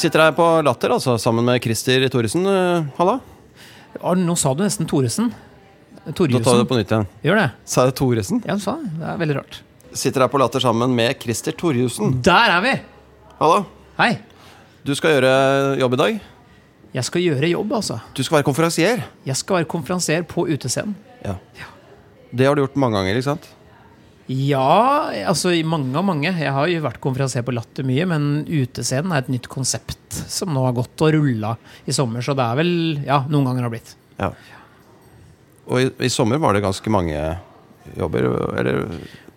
Vi sitter her på Latter altså, sammen med Christer Thoresen. Eh, Halla. Ja, Nå sa du nesten Thoresen. Da tar du det på nytt igjen. Gjør det? Sa jeg Thoresen? Ja, du sa det. Det er veldig rart. Sitter her på Latter sammen med Christer Torjussen. Der er vi! Halla. Hei. Du skal gjøre jobb i dag. Jeg skal gjøre jobb, altså. Du skal være konferansier. Jeg skal være konferansier på utescenen. Ja. Det har du gjort mange ganger, ikke sant? Ja, altså i mange og mange. Jeg har jo vært konferansier på Latter mye, men utescenen er et nytt konsept som nå har gått og rulla i sommer, så det er vel Ja, noen ganger har blitt. Ja. Og i, i sommer var det ganske mange jobber, eller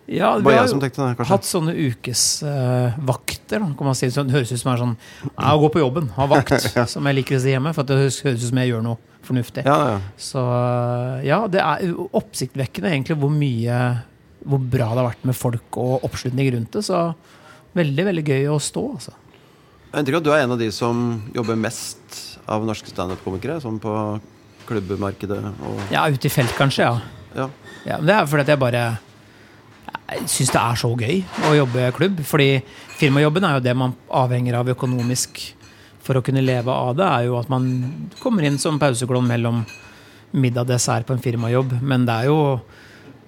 Ja, har jeg som tenkte det, kanskje? hatt sånne ukesvakter, uh, kan man si. Så det høres ut som er sånn ja, gå på jobben, ha vakt, som jeg liker å si hjemme. For det høres ut som jeg gjør noe fornuftig. Ja, ja. Så ja, det er oppsiktsvekkende egentlig hvor mye Hvor bra det har vært med folk og oppslutning rundt det. Så veldig, veldig gøy å stå, altså. Jeg inntrykk at du er en av de som jobber mest av norske standup-komikere. Sånn på klubbemarkedet og Ja, ute i felt, kanskje, ja. Ja. ja men det er fordi at jeg bare jeg syns det er så gøy å jobbe klubb. Fordi firmajobben er jo det man avhenger av økonomisk for å kunne leve av det. er jo at man kommer inn som pauseklovn mellom middag og dessert på en firmajobb. Men det er jo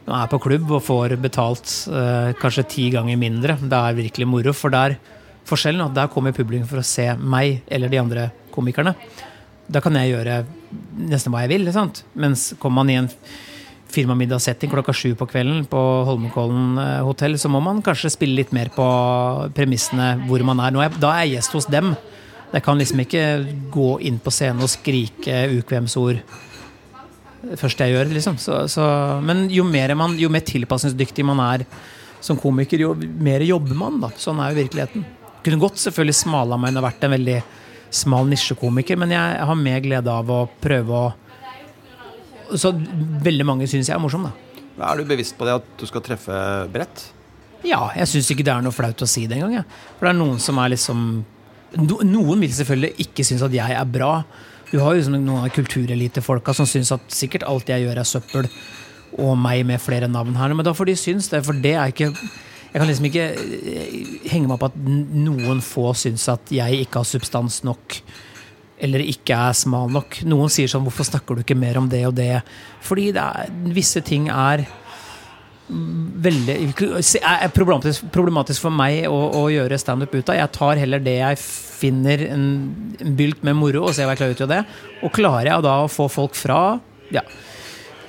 man er på klubb og får betalt eh, kanskje ti ganger mindre. Det er virkelig moro. For der forskjellen er at der kommer publikum for å se meg eller de andre komikerne. Da kan jeg gjøre nesten hva jeg vil. Sant? Mens kommer man i en firmamiddagssetting klokka sju på kvelden på Holmenkollen eh, hotell, så må man kanskje spille litt mer på premissene hvor man er. Er da er jeg gjest hos dem. Jeg kan liksom ikke gå inn på scenen og skrike ukvemsord første jeg gjør, liksom. Så, så, men jo mer, man, jo mer tilpasningsdyktig man er som komiker, jo mer jobber man, da. Sånn er jo virkeligheten. Kunne godt selvfølgelig smala meg inn og vært en veldig smal nisjekomiker, men jeg har mer glede av å prøve å Så veldig mange syns jeg er morsom, da. Er du bevisst på det at du skal treffe bredt? Ja, jeg syns ikke det er noe flaut å si det engang. jeg. For det er noen som er liksom no, Noen vil selvfølgelig ikke synes at jeg er bra. Du har jo liksom noen av kulturelitefolka som syns at sikkert alt jeg gjør, er søppel. Og meg med flere navn her. Men da får de synes det, for det er ikke Jeg kan liksom ikke eh, henge meg opp at noen få syns at jeg ikke har substans nok. Eller ikke er smal nok. Noen sier sånn 'Hvorfor snakker du ikke mer om det og det?' Fordi det er, visse ting er veldig er problematisk, problematisk for meg å, å gjøre standup ut av. Jeg tar heller det jeg finner en, en bylt med moro, og ser hva jeg klarer ut av det. Og klarer jeg da å få folk fra ja,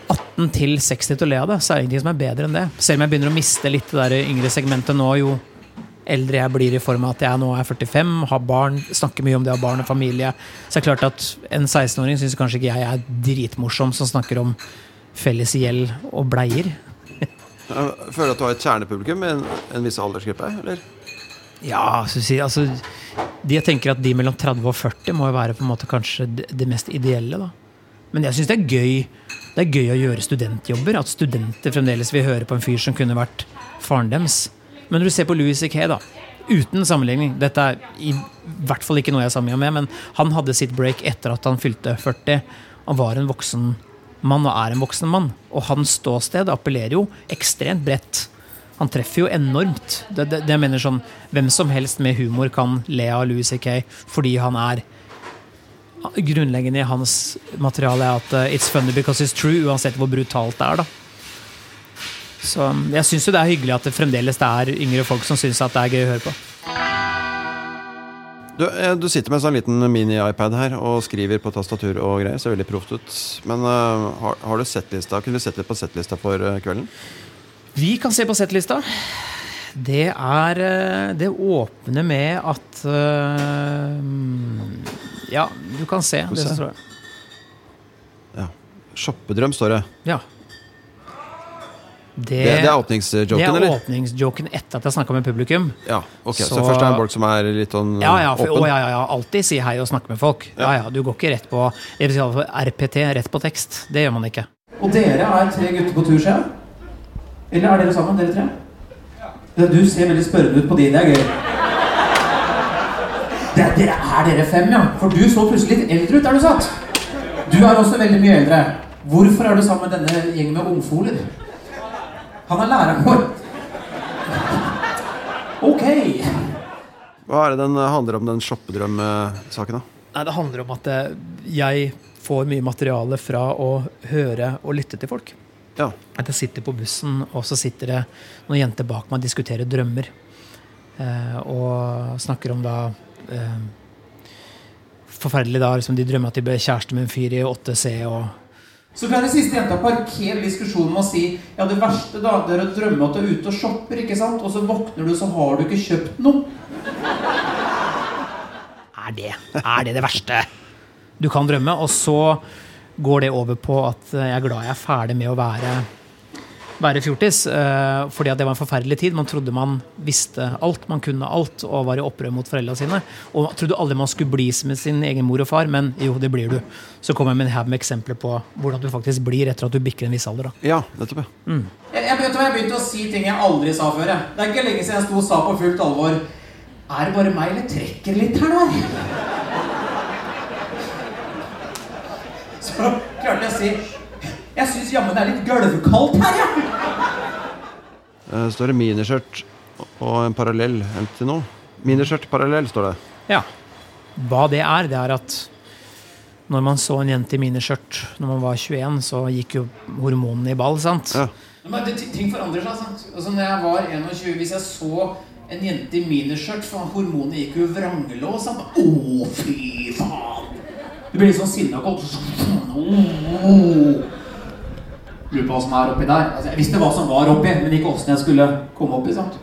18 til 60 til å le av det, så er det ingenting som er bedre enn det. Selv om jeg begynner å miste litt det der yngre segmentet nå, jo eldre jeg blir i form av at jeg nå er 45, har barn, snakker mye om det å ha barn og familie, så er det klart at en 16-åring syns kanskje ikke jeg er dritmorsom som snakker om felles gjeld og bleier. Jeg føler at du har et kjernepublikum med en, en viss aldersgruppe? eller? Ja, så si, altså de, Jeg tenker at de mellom 30 og 40 må jo være på en måte kanskje det, mest ideelle. da. Men jeg syns det er gøy Det er gøy å gjøre studentjobber. At studenter fremdeles vil høre på en fyr som kunne vært faren deres. Men når du ser på Louis C.K., da. Uten sammenligning. Dette er i hvert fall ikke noe jeg er sammen med, men han hadde sitt break etter at han fylte 40. Han var en voksen mann og er en voksen mann. Og hans ståsted appellerer jo ekstremt bredt. Han treffer jo enormt. Det, det, det mener sånn, Hvem som helst med humor kan le av Louis C.K. fordi han er Grunnleggende i hans materiale er at uh, it's funny because it's true, uansett hvor brutalt det er. da. Så jeg syns jo det er hyggelig at det fremdeles det er yngre folk som syns at det er gøy å høre på. Du, eh, du sitter med en sånn liten mini-iPad her og skriver på tastatur og greier. Ser veldig proft ut. Men uh, har, har du settlista? Kunne vi sett litt på settlista for eh, kvelden? Vi kan se på settlista. Det er Det åpner med at eh, Ja, du kan se. Det står der. Ja. Shoppedrøm, står det. Ja. Det, Det, det er åpningsjoken, eller? det er åpningsjoken etter at jeg snakka med publikum. Ja, ok, så, Så- først er det en bolk som er litt sånn Ja, ja, for, åpen? å, ja, ja, ja, alltid si hei og snakke med folk. Ja, ja, Du går ikke rett på det vil si for RPT, rett på tekst. Det gjør man ikke. Og dere er tre gutter på tur, ser jeg? Eller er dere sammen, dere tre? Ja, du ser veldig spørrende ut på de. Det er gøy. Det, dere er dere fem, ja. For du så plutselig litt eldre ut, er du satt. Du er også veldig mye eldre. Hvorfor er du sammen med denne gjengen med ungfoler? Han er læreren vår. Ok. Hva er det den handler om, den shoppedrømsaken? da? Nei, Det handler om at eh, jeg får mye materiale fra å høre og lytte til folk. Ja. At jeg sitter på bussen, og så sitter det noen jenter bak meg og diskuterer drømmer. Eh, og snakker om da eh, Forferdelig da, liksom de drømmer at de ble kjæreste med en fyr i 8C og Så kan den siste jenta parkere diskusjonen med å si Ja, det verste da, det er å drømme at du er ute og shopper, ikke sant? Og så våkner du, så har du ikke kjøpt noe. Er det er det, det verste du kan drømme? Og så går det over på at jeg er glad jeg er ferdig med å være, være fjortis. eh, fordi at det var en forferdelig tid. Man trodde man visste alt, man kunne alt og var i opprør mot foreldra sine. Og trodde aldri man skulle bli med sin egen mor og far, men jo, det blir du. Så kommer jeg med en haug med eksempler på hvordan du faktisk blir etter at du bikker en viss alder. Da. Ja, nettopp, ja. Jeg, jeg, vet jeg begynte å si ting jeg aldri sa før. Jeg. Det er ikke lenge siden jeg sto og sa på fullt alvor Er det bare meg, eller trekker litt her nå? Så klarte jeg å si Jeg syns jammen det er litt gulvkaldt her, jeg. Eh, står det miniskjørt og en parallell til nå. Miniskjørt parallell, står det. Ja. Hva det er, det er at når man så en jente i miniskjørt når man var 21, så gikk jo hormonene i ball, sant? Ja. Men det, ting forandrer seg. sant? Altså, når jeg var 21, hvis jeg så en jente i miniskjørt for Hormonene gikk jo sant? Å, fy faen! Du blir litt sånn sinna og Lurer på hva som er oppi der. Altså, jeg visste hva som var oppi, men ikke åssen jeg skulle komme oppi. sant?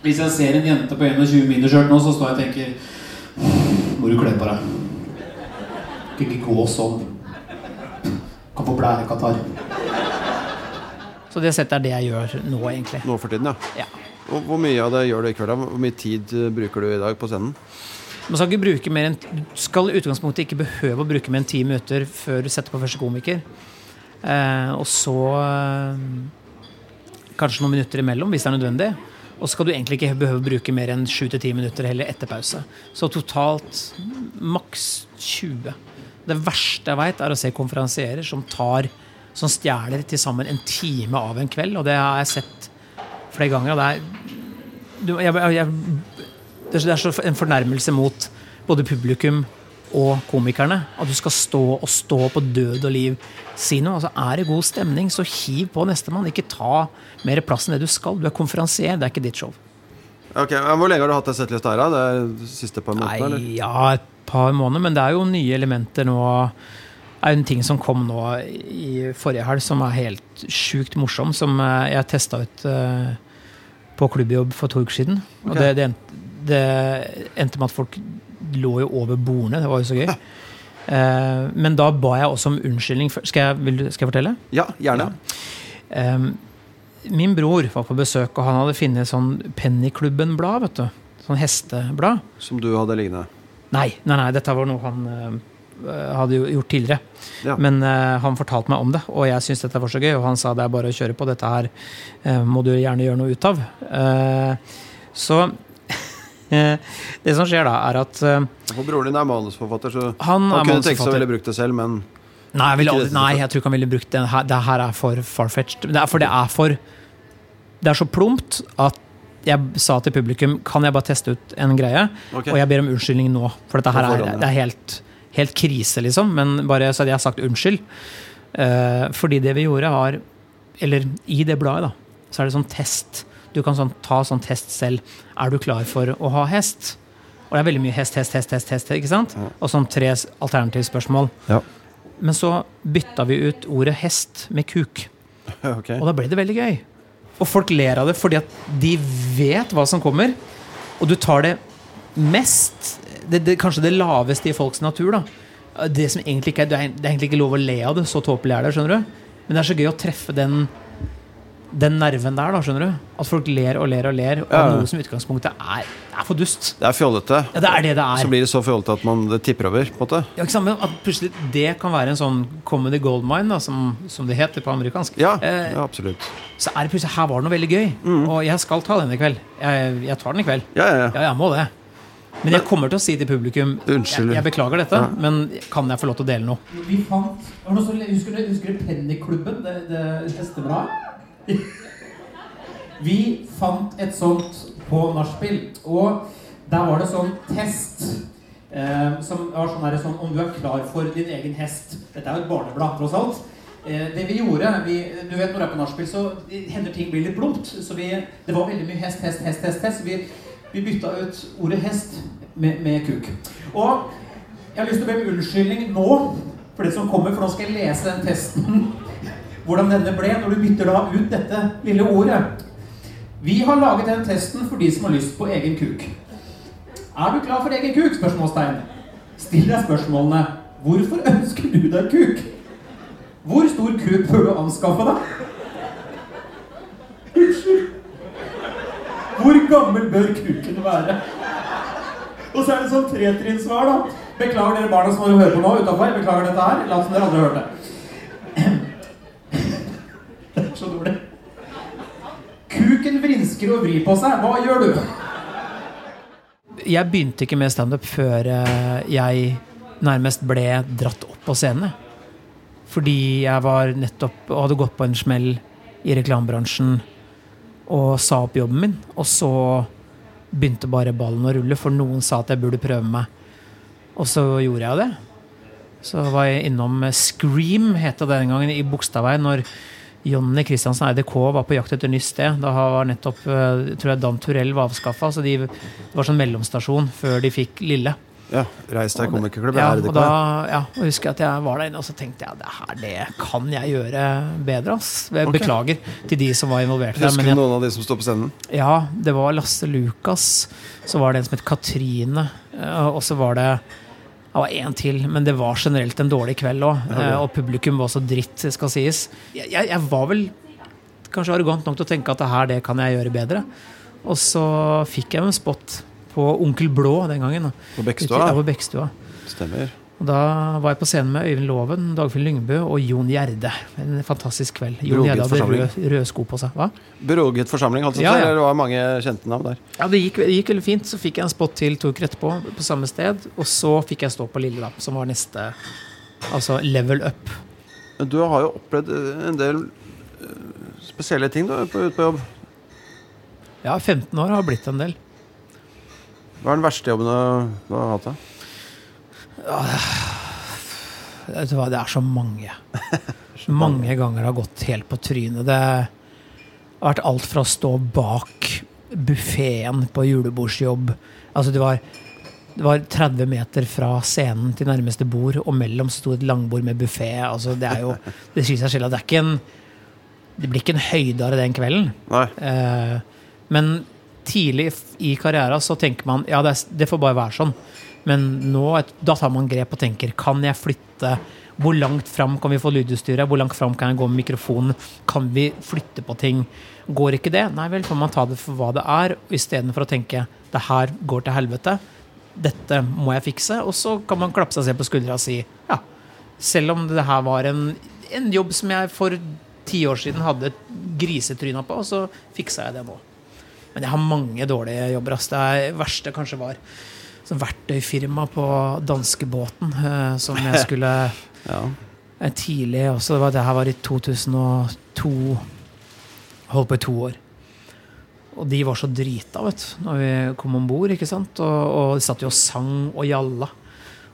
Hvis jeg ser en jente på 21 miniskjørt nå, så står jeg og tenker Må du kle på deg. Kan ikke gå sånn. Kan få blærekatarr. Så det settet er det jeg gjør nå, egentlig. Nå for tiden, ja. Ja. Og hvor mye av det gjør du i kveld? Hvor mye tid eh, bruker du i dag på scenen? Man skal ikke bruke mer enn skal i utgangspunktet ikke behøve å bruke mer enn ti minutter før du setter på første komiker. Eh, og så eh, kanskje noen minutter imellom, hvis det er nødvendig. Og så skal du egentlig ikke behøve å bruke mer enn 7-10 minutter heller etter pause. Så totalt maks 20. Det verste jeg veit, er å se konferansierer som tar som stjeler til sammen en time av en kveld. Og det har jeg sett flere ganger. Og det er, du, jeg, jeg, det er så en fornærmelse mot både publikum og komikerne. At du skal stå og stå på død og liv. Si noe. Altså, er det god stemning, så hiv på nestemann. Ikke ta mer plass enn det du skal. Du er konferansier, det er ikke ditt show. Ok, Hvor lenge har du hatt det settlista her? da? Det er de siste par månedene? eller? Nei, ja, et par måneder, men det er jo nye elementer nå. Det er en ting som kom nå i forrige helg som er helt sjukt morsom, som eh, jeg testa ut eh, på klubbjobb for to uker siden. Og det, det, det endte med at folk lå jo over bordene. Det var jo så gøy. Eh, men da ba jeg også om unnskyldning. Skal jeg, vil, skal jeg fortelle? Ja, gjerne. Ehm, min bror var på besøk, og han hadde funnet sånn Pennyklubben-blad. vet du. Sånn hesteblad. Som du hadde liggende. Nei, nei, nei, dette var noe han eh, hadde gjort tidligere. Ja. Men eh, han fortalte meg om det, og jeg syntes dette var så gøy. Og han sa det er bare å kjøre på, dette her eh, må du gjerne gjøre noe ut av. Uh, så det som skjer da, er at eh, For broren din er manusforfatter, så han han kunne tenkt seg å ville brukt det selv, men Nei, jeg, aldri, nei, jeg tror ikke han ville brukt det. Det her er for farfetched. Det er, for det er for Det er så plumpt at jeg sa til publikum Kan jeg bare teste ut en greie? okay. Og jeg ber om unnskyldning nå. For dette her er, det er helt, helt krise, liksom. Men bare så hadde jeg sagt unnskyld. Uh, fordi det vi gjorde, var Eller i det bladet, da, så er det sånn test. Du kan sånn, ta sånn test selv. Er du klar for å ha hest? Og det er veldig mye hest, hest, hest, hest, hest ikke sant? Og sånn tre alternative spørsmål. Ja. Men så bytta vi ut ordet hest med kuk. Okay. Og da ble det veldig gøy. Og folk ler av det fordi at de vet hva som kommer. Og du tar det mest det, det, Kanskje det laveste i folks natur. da Det som egentlig ikke er det er egentlig ikke lov å le av det, så tåpelig er det. skjønner du Men det er så gøy å treffe den Den nerven der, da. skjønner du At folk ler og ler og ler av Ja. noe som i utgangspunktet er, er for dust. Det er fjollete. Ja, det er det det er. Så blir det så fjollete at man det tipper over. på en måte Ja, ikke sant? At plutselig det kan være en sånn comedy gold mine, da, som, som det heter på amerikansk. Ja, Eh, ja absolutt. så er det plutselig her var det noe veldig gøy. Og jeg skal ta den i kveld. Jeg, jeg tar den i kveld. Ja, ja, ja. Ja, jeg må det. Men jeg kommer til å si til publikum Unnskyld. Jeg, jeg beklager dette, Ja. men kan jeg få lov til å dele noe? Vi fant Husker du som- Husker du, det, det, det, Det, det hestebladet? Vi fant et sånt på nachspiel. Og der var det sånn test. Eh, som var sånn, her, sånn om du er klar for din egen hest. Dette er jo et barneblad, tross alt. Eh, det vi gjorde vi, Du vet når du er på nachspiel, så hender ting blir litt plumpt. Så vi, det var veldig mye hest, hest, hest. hest, hest. Vi, vi bytta ut ordet hest med, med kuk. Og jeg har lyst til å be om unnskyldning nå for det som kommer, for nå skal jeg lese den testen. Hvordan denne ble, når du bytter da ut dette lille ordet. Vi har laget den testen for de som har lyst på egen kuk. Er du klar for egen kuk? spørsmålstegn. Still deg spørsmålene. Hvorfor ønsker du deg kuk? Hvor stor kuk bør du anskaffe deg? Unnskyld. Hvor gammel bør kuken være? Og så er det sånn tretrinnsvar, da. Beklager dere barna som hører på nå utafor. Beklager dette her. La som dere aldri har hørt det. Det er så dårlig. Kuken vrinsker og vrir på seg. Hva gjør du? Jeg begynte ikke med standup før eh, jeg nærmest ble dratt opp på scenen. Fordi jeg var nettopp og hadde gått på en smell i reklamebransjen og sa opp jobben min. Og så begynte bare ballen å rulle, for noen sa at jeg burde prøve meg. Og så gjorde jeg det. Så var jeg innom Scream, het det den gangen, i Bogstadveien. Når Jonny Kristiansen EDK var på jakt etter nytt sted. Da var nettopp eh, tror jeg Dan Turell var avskaffa. Så de, det var sånn mellomstasjon før de fikk Lille. Ja, Reis deg komikerklubb. Ja, og da ja, og husker jeg at jeg var der inne og så tenkte jeg det her det kan jeg gjøre bedre. ass. Jeg okay. Beklager til de som var involvert. Husker du noen av de som står på scenen? ja, det var Lasse Lukas. Så var det en som het Katrine. eh, Og så var det det var én til, men det var generelt en dårlig kveld òg. Og publikum var så dritt, skal sies. Jeg, jeg, var vel kanskje arrogant nok til å tenke at det her det kan jeg gjøre bedre. Og så fikk jeg en spot på Onkel Blå den gangen. På Bekkstua Bekkestua? Ja, på Bekkestua. Stemmer. Og da var jeg på scenen med Øyvind Loven, Dagfinn Lyngbø og Jon Gjerde. En fantastisk kveld. Jon Gjerde hadde røde, røde sko på seg. Hva? Beroget forsamling, altså. Ja, ja. Det var mange kjente navn der. Ja, det gikk, det gikk veldig fint. Så fikk jeg en spot til to uker etterpå på samme sted. Og så fikk jeg stå på Lille, da, som var neste Altså level up. Du har jo opplevd eh, en del eh, spesielle ting på, ute på jobb. Ja, 15 år har blitt en del. Hva er den verste jobben du har hatt? da? Vet du hva, det er så mange. Mange ganger det har gått helt på trynet. Det har vært alt fra å stå bak buffeen på julebordsjobb Altså, det var, det var 30 meter fra scenen til nærmeste bord, og mellom sto et langbord med buffé. Altså, det er jo Det sier seg selv at det er ikke en Det blir ikke en høydare den kvelden. Eh, men tidlig i karrieren så tenker man ja, det, er, det får bare være sånn. Men nå da tar man grep og tenker kan jeg flytte Hvor langt fram kan vi få lydutstyret? Hvor langt fram kan jeg gå med mikrofonen? Kan vi flytte på ting? Går ikke det? Nei vel, får man ta det for hva det er, istedenfor å tenke det her går til helvete. Dette må jeg fikse. Og så kan man klappe seg selv på skuldra og si ja, selv om det her var en, en jobb som jeg for ti år siden hadde grisetryna på, så fiksa jeg det nå. Men jeg har mange dårlige jobber. ass. Det verste kanskje var verktøyfirma på danskebåten eh, som jeg skulle Ja. eh, tidlig også. Det, var, det her var i 2002. Holdt på i to år. Og de var så drita, vet når vi kom om bord. Og, og de satt jo og sang og gjalla.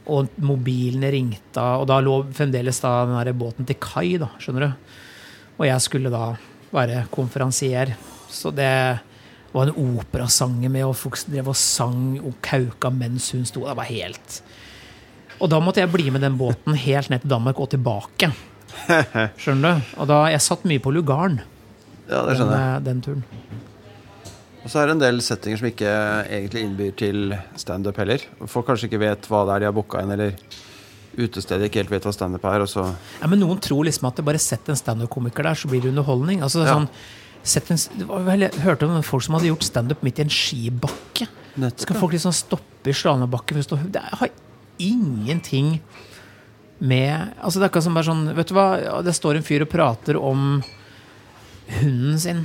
Og mobilene ringte, og da lå fremdeles da den der båten til kai, da, skjønner du. Og jeg skulle da være konferansier. Så det var en operasanger med, og folk drev og sang og kauka mens hun sto. Det var helt Og da måtte jeg bli med den båten helt ned til Danmark og tilbake. Skjønner du? Og da, jeg satt mye på lugaren ja, det skjønner jeg. Den, den turen. Og så er det en del settinger som ikke egentlig innbyr til standup heller. Folk kanskje ikke vet hva det er de har booka inn, eller utestedet ikke helt vet hva standup er, og så Ja, men noen tror liksom at det bare sett en standup-komiker der, så blir det underholdning. Altså, det er Ja. sånn, en, vel, jeg hørte om folk som hadde gjort standup midt i en skibakke. Skal folk liksom stoppe i stå Det har ingenting med Altså Det er ikke som bare sånn Vet du hva, det står en fyr og prater om hunden sin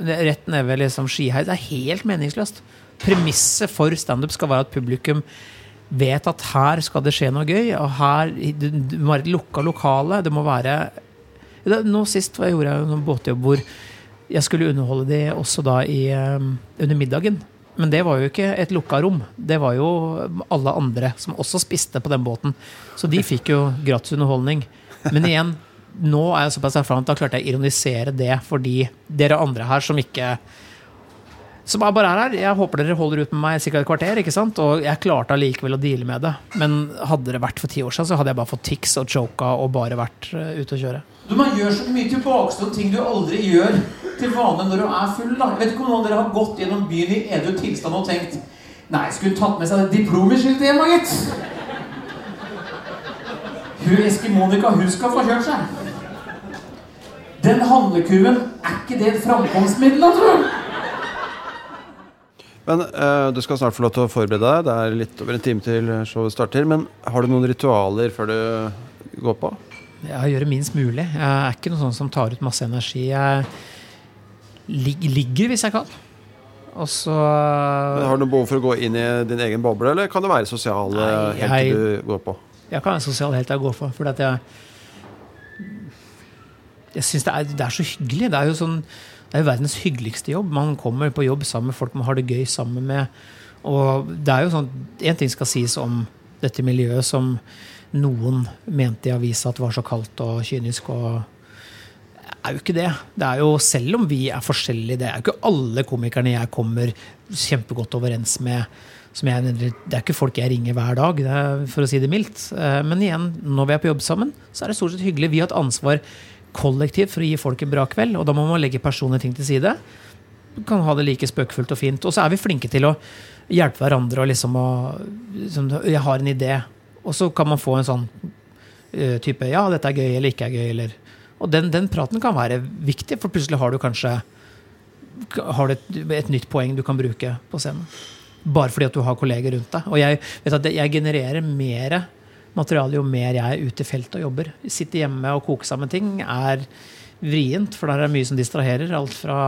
rett nede ved liksom skiheis. Det er helt meningsløst. Premisset for standup skal være at publikum vet at her skal det skje noe gøy. Og her Det det må være et lukka lokale. Det må være det, Nå sist jeg gjorde jeg en båtjobb hvor jeg skulle underholde de også da i, eh, under middagen. Men det var jo ikke et lukka rom. Det var jo alle andre som også spiste på den båten. Så de fikk jo gratis underholdning. Men igjen, nå er jeg såpass erfaren at da klarte jeg å ironisere det for de dere andre her som ikke som bare er her. Jeg håper dere holder ut med meg sikkert et kvarter. ikke sant? Og jeg klarte allikevel å deale med det. Men hadde det vært for ti år siden, så hadde jeg bare fått tics og choka og bare vært uh, ute å kjøre. Du, Man gjør så mye tilbakestående ting du aldri gjør til vane når du er full. da. Jeg vet ikke om noen av dere har gått gjennom byen i edru tilstand og tenkt Nei, skulle tatt med seg det diplomskiltet hjem, gitt. Hun Eskimonika, hun skal få kjørt seg. Den handlekurven, er ikke det et framkomstmiddel, da, tror du? Men uh, Du skal snart få lov til å forberede deg. Det er litt over en time til showet starter. Men har du noen ritualer før du går på? Jeg gjør det minst mulig. Jeg er ikke noe sånn som tar ut masse energi. Jeg ligger hvis jeg kan. Og så Har du noe behov for å gå inn i din egen boble, eller kan det være sosial helt til du går på? Jeg kan være sosial helt jeg går på. For jeg jeg syns det, det, er så hyggelig. Det er jo sånn det er jo verdens hyggeligste jobb. Man kommer på jobb sammen med folk man har det gøy sammen med. Og det er jo sånn, Én ting skal sies om dette miljøet som noen mente i avisa at var så kaldt og kynisk. og er jo ikke det. Det er jo, Selv om vi er forskjellige, det er jo ikke alle komikerne jeg kommer kjempegodt overens med. Jeg, det er ikke folk jeg ringer hver dag, for å si det mildt. Eh, men igjen, når vi er på jobb sammen, så er det stort sett hyggelig. Vi har et ansvar kollektivt for å gi folk en bra kveld, og da må man legge personlige ting til side. Du kan ha det like spøkefullt og fint. Og så er vi flinke til å hjelpe hverandre og liksom å liksom, Jeg har en idé. Og så kan man få en sånn uh, type Ja, dette er gøy, eller ikke er gøy, eller Og den, den, praten kan være viktig, for plutselig har du kanskje har du et, et, nytt poeng du kan bruke på scenen. Bare fordi at du har kolleger rundt deg. Og jeg vet at jeg genererer mer materiale jo mer jeg er ute i feltet og jobber. Sitte hjemme og koke sammen ting er vrient, for der er det mye som distraherer. Alt fra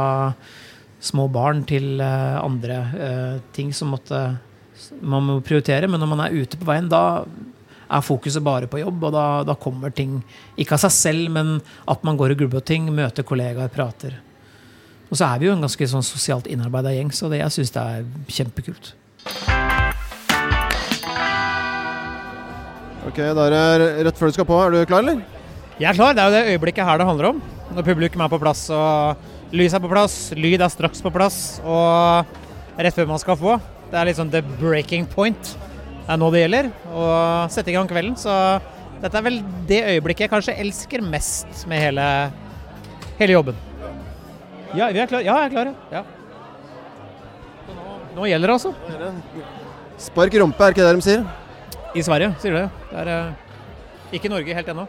små barn til uh, andre uh, ting som måtte, man må prioritere. Men når man er ute på veien, da er fokuset bare på jobb, og da, da kommer ting ikke av seg selv, men at man går og grubber på ting, møter kollegaer, prater. Og så er vi jo en ganske sånn sosialt innarbeida gjeng, så det, jeg syns det er kjempekult. Ok, Da er det rett før du skal på. Er du klar, eller? Jeg er klar. Det er jo det øyeblikket her det handler om. Når publikum er på plass og lys er på plass, lyd er straks på plass og rett før man skal få. Det er liksom the breaking point. Det er nå det gjelder. Å sette i gang kvelden. Så dette er vel det øyeblikket jeg kanskje elsker mest med hele, hele jobben. Ja, vi er klare. Ja, jeg er klar. Ja. Nå, nå, gjelder det, altså. Spark rumpe, er ikke det de sier? I Sverige, sier du det. Det er uh, ikke Norge helt ennå.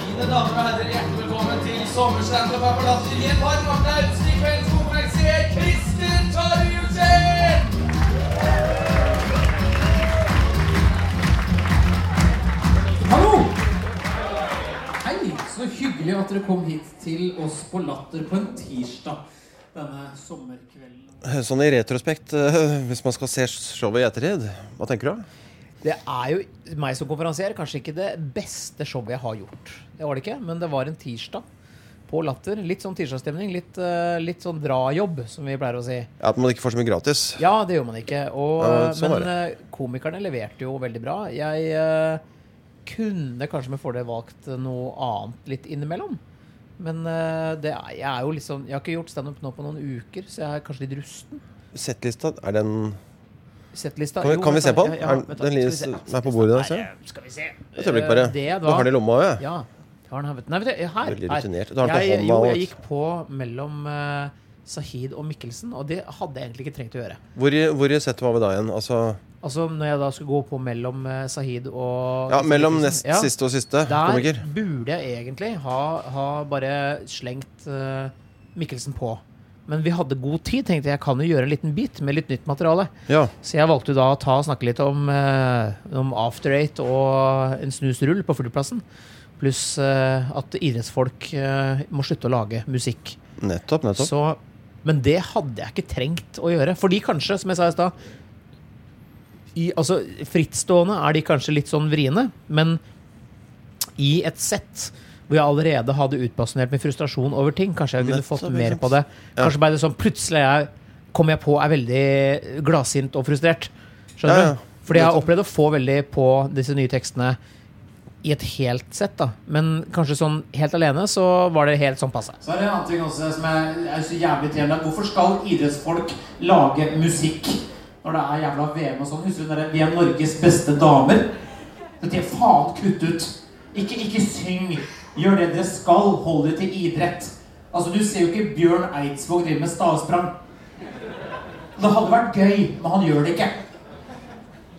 Mine damer og herrer, hjertelig velkommen til sommersenteret på Palatter Gi et varm applaus hyggelig at dere kom hit til oss på Latter på en tirsdag denne sommerkvelden? Sånn i retrospekt, eh, hvis man skal se showet i ettertid, hva tenker du? Det er jo meg som konferansier kanskje ikke det beste showet jeg har gjort. Det var det ikke, men det var en tirsdag på Latter. Litt sånn tirsdagsstemning. Litt, eh, litt sånn drajobb, som vi pleier å si. Ja, At man ikke får så mye gratis? Ja, det gjør man ikke. Og, ja, sånn men eh, komikerne leverte jo veldig bra. Jeg kunne kanskje med fordel valgt noe annet litt innimellom. Men det er, jeg er jo liksom Jeg har ikke gjort standup nå på noen uker, så jeg er kanskje litt rusten. Settlista, er den Settlista Kan, vi, kan vi se på den? Ja, ja, den ligger er på bordet der. Skal vi se. Et øyeblikk, bare. Det, da, du har den i lomma òg, ja. Har den her, vet du. Nei, vet du, her. Veldig rutinert. Du har den på hånda. Jo, jeg gikk på mellom uh, Sahid og Mikkelsen, og det hadde jeg egentlig ikke trengt å gjøre. Hvor i, hvor i settet var vi da igjen? Altså Altså Når jeg da skulle gå på mellom uh, Sahid og Ja, mellom nest ja, siste og siste der komiker. Burde jeg egentlig ha, ha bare slengt uh, Mikkelsen på. Men vi hadde god tid. tenkte Jeg kan jo gjøre en liten bit med litt nytt materiale. Ja. Så jeg valgte da å ta og snakke litt om, eh, om After Eight og en snusrull på flyplassen. Pluss at idrettsfolk må slutte å lage musikk. Nettopp, nettopp. Så, men det hadde jeg ikke trengt å gjøre. Fordi kanskje, som jeg sa i stad altså, Frittstående er de kanskje litt sånn vriene, men i et sett hvor jeg allerede hadde utbasunert med frustrasjon over ting. Kanskje jeg kunne fått mer på det. Kanskje ble det sånn plutselig jeg, kom jeg på er veldig gladsint og frustrert. Skjønner du? Fordi jeg har opplevd å få veldig på disse nye tekstene i et helt sett, da. Men kanskje sånn helt alene så var det helt sånn passe. Så er det en annen ting også som er, er så jævlig trivelig. Hvorfor skal idrettsfolk lage musikk når det er jævla VM og sånn? Husker du den 'Vi er Norges beste damer'? Det er faen kutt ut. Ikke, ikke syng. Gjør det dere skal. Hold dere til idrett. Altså, Du ser jo ikke Bjørn Eidsvåg drive med stavsprang. Det hadde vært gøy, men han gjør det ikke.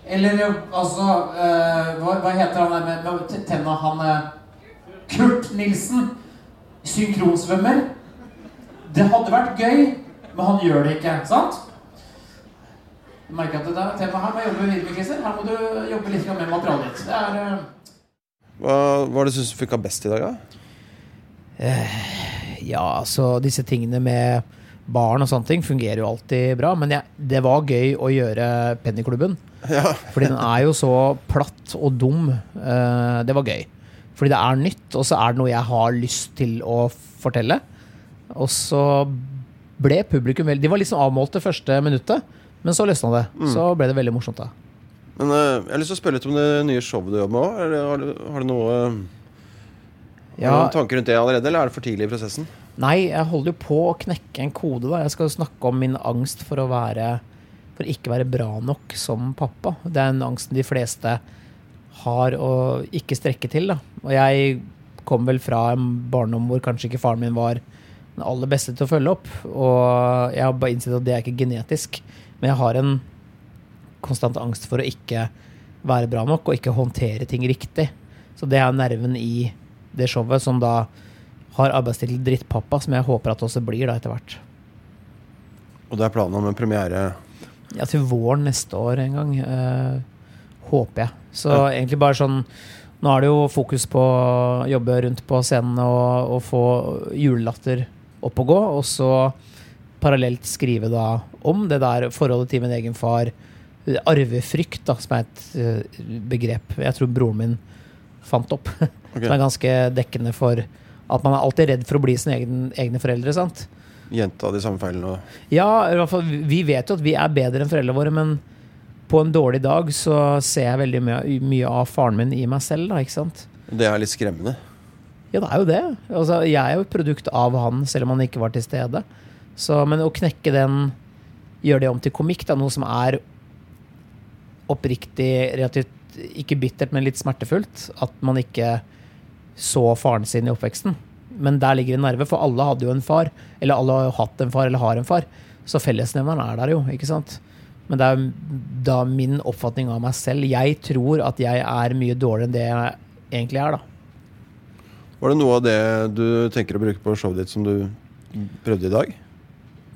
Eller altså uh, hva, hva heter han der med, med tenna? Han uh, Kurt Nilsen. Synkronsvømmer. Det hadde vært gøy, men han gjør det ikke. Sant? Merker at det er tema her må jobbe videre med, Christer. Her må du jobbe litt med materialet ditt. Det er uh... Hva var det du syns funka best i dag, da? Ja, altså disse tingene med barn og sånne ting fungerer jo alltid bra. Men jeg, det var gøy å gjøre Pennyklubben. Ja. Fordi den er jo så platt og dum. Eh, det var gøy. Fordi det er nytt, og så er det noe jeg har lyst til å fortelle. Og så ble publikum veldig De var liksom avmålt det første minuttet, men så løsna det. Så ble det veldig morsomt, da. Men uh, jeg har lyst til å spørre litt om det nye showet du jobber med òg. Har, du- har du noe ja. har du noen tanker rundt det allerede, eller er det for tidlig i prosessen? Nei, jeg holder jo på å knekke en kode. da Jeg skal snakke om min angst for å være For ikke være bra nok som pappa. Det er en angsten de fleste har å ikke strekke til. da Og jeg kom vel fra en barndom hvor kanskje ikke faren min var den aller beste til å følge opp. Og jeg har bare innsett at det er ikke genetisk. Men jeg har en konstant angst for å ikke være bra nok og ikke håndtere ting riktig. Så det er nerven i det showet, som da har arbeidstittel Drittpappa, som jeg håper at det også blir da etter hvert. Og det er planen om en premiere Ja, til våren neste år en gang. Uh, håper jeg. Så Ja. egentlig bare sånn Nå er det jo fokus på å jobbe rundt på scenen og, og få julelatter opp og gå, og så parallelt skrive da om det der forholdet til min egen far. Arvefrykt, da, som er et eh, begrep jeg tror broren min fant opp. Okay. Som er ganske dekkende for at man er alltid redd for å bli sine egne foreldre. sant? Gjenta de samme feilene Ja, i hvert fall, vi vet jo at vi er bedre enn foreldrene våre, men på en dårlig dag så ser jeg veldig mye, mye av faren min i meg selv, da, ikke sant? Det er litt skremmende. Ja, det er jo det. Altså, jeg er jo et produkt av han, selv om han ikke var til stede. Så, men å knekke den, gjøre det om til komikk, da, noe som er oppriktig, relativt ikke bittert, men litt smertefullt, at man ikke så faren sin i oppveksten. Men der ligger en nerve, for alle hadde jo en far, eller alle har hatt en far, eller har en far. Så fellesnevneren er der jo, ikke sant? Men det er da min oppfatning av meg selv. Jeg tror at jeg er mye dårligere enn det jeg egentlig er, da. Var det noe av det du tenker å bruke på showet ditt som du prøvde i dag?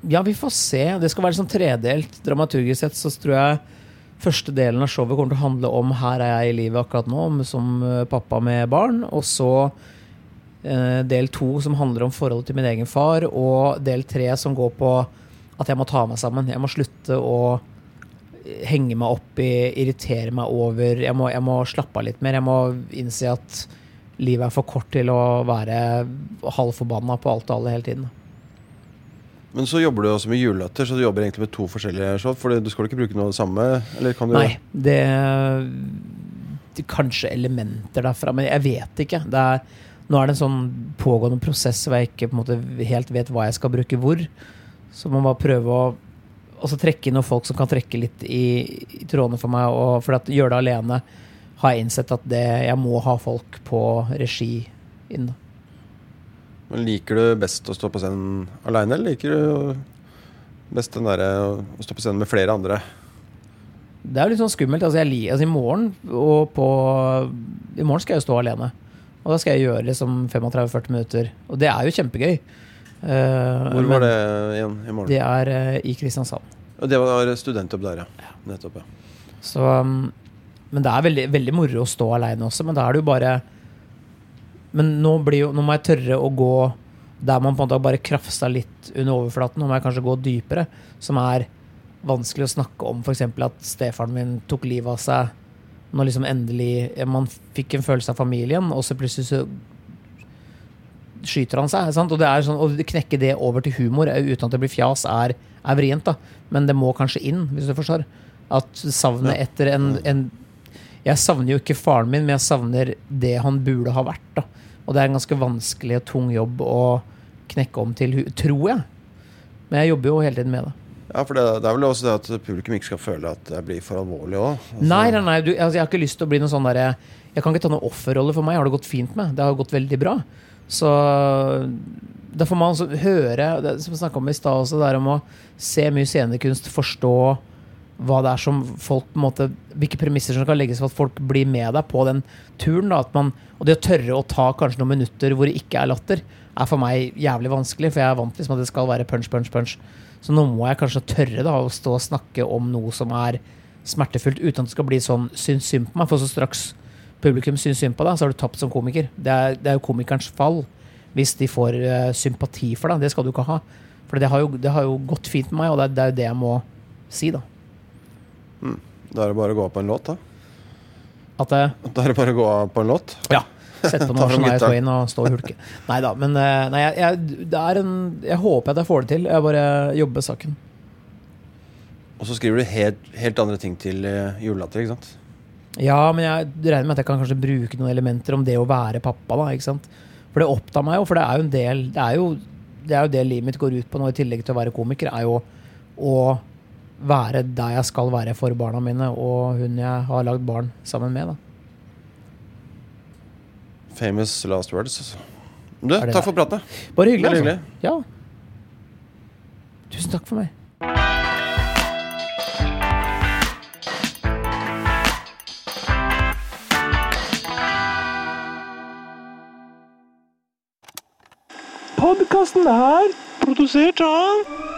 Ja, vi får se. Det skal være sånn tredelt. Dramaturgisk sett så tror jeg første delen av showet kommer til å handle om her er jeg i livet akkurat nå, som eh, pappa med barn. Og så del to som handler om forholdet til min egen far. Og del tre som går på at jeg må ta meg sammen. Jeg må slutte å henge meg opp i, irritere meg over Jeg må, jeg må slappe av litt mer. Jeg må innse at livet er for kort til å være halvforbanna på alt og alle hele tiden. Men så jobber du også med julelatter, så du jobber egentlig med to forskjellige show. For du skal ikke bruke noe av det samme? Eller kan du Nei, det, det Kanskje elementer derfra, men jeg vet ikke. Det er, nå er det en sånn pågående prosess hvor jeg ikke måte helt vet hva jeg skal bruke hvor. Så man bare prøve å også trekke inn noen folk som kan trekke litt i, i trådene for meg. Og for at gjøre det alene har jeg innsett at det, jeg må ha folk på regi inne. Men Liker du best å stå på scenen aleine, eller liker du best den der, å stå på scenen med flere andre? Det er jo litt sånn skummelt. Altså, jeg, altså, I morgen på I morgen skal jeg jo stå alene. Og da skal jeg gjøre liksom 35-40 minutter. Og det er jo kjempegøy. Uh, Hvor var det igjen i morgen? Det er uh, i Kristiansand. Og det var studentjobb der, ja. Nettopp, ja. Så um, Men det er veldig, veldig moro å stå aleine også, men da er det jo bare Men nå, blir jo, nå må jeg tørre å gå der man på en måte bare krafsa litt under overflaten. Nå må jeg kanskje gå dypere, som er vanskelig å snakke om f.eks. at stefaren min tok livet av seg Når liksom endelig man fikk en følelse av familien, og så plutselig så skyter han seg. Sant? Og, det er sånn, å knekke det over til humor uten at det blir fjas, er, er vrient. da. Men det må kanskje inn, hvis du forstår. At savnet etter en, en Jeg savner jo ikke faren min, men jeg savner det han burde ha vært. da. Og det er en ganske vanskelig og tung jobb å knekke om til, tror jeg. Men jeg jobber jo hele tiden med det. Ja, for det, det er vel også det at publikum ikke skal føle at det blir for alvorlig òg. Nei, nei, nei du, altså, jeg har ikke lyst til å bli noe sånn derre Jeg kan ikke ta noen offerrolle for meg. Jeg Har det gått fint med? Det har gått veldig bra. Så da får man altså høre det som vi snakka om i stad også, det er om å se mye scenekunst, forstå hva det er som folk på en måte, Hvilke premisser som kan legges for at folk blir med deg på den turen. Da, man, og det å tørre å ta kanskje noen minutter hvor det ikke er latter, er for meg jævlig vanskelig. For jeg er vant til liksom, at det skal være punch, punch, punch. Så nå må jeg kanskje tørre da, å stå og snakke om noe som er smertefullt, uten at det skal bli sånn syns synd på meg. For så straks publikum syns synd på deg, så har du tapt som komiker. Det er, det er jo komikerens fall hvis de får uh, sympati for deg. Det skal du ikke ha. For det har jo, det har jo gått fint med meg, og det det er jo det jeg må si, da. Da er det bare å gå av på en låt, da. At det Da er det bare å gå av på en låt. Ja. Sette på noe Shania gitaren. Twain og stå og hulke. Nei da, men eh, nei, jeg, jeg, er en, jeg håper at jeg får det til. Jeg bare jobber saken. Og så skriver du helt, helt andre ting til uh, julelatter, ikke sant? Ja, men jeg regner med at jeg kan kanskje bruke noen elementer om det å være pappa. da, ikke sant? For det opptar meg jo, for det er jo en del Det er jo det, er jo det livet mitt går ut på nå, i tillegg til å være komiker, er jo å være der jeg skal være for barna mine, og hun jeg har lagd barn sammen med. da. Famous last words. Du, takk der? for praten. Bare hyggelig, Veldig altså. Ja. Tusen takk for meg. Podkasten er produsert av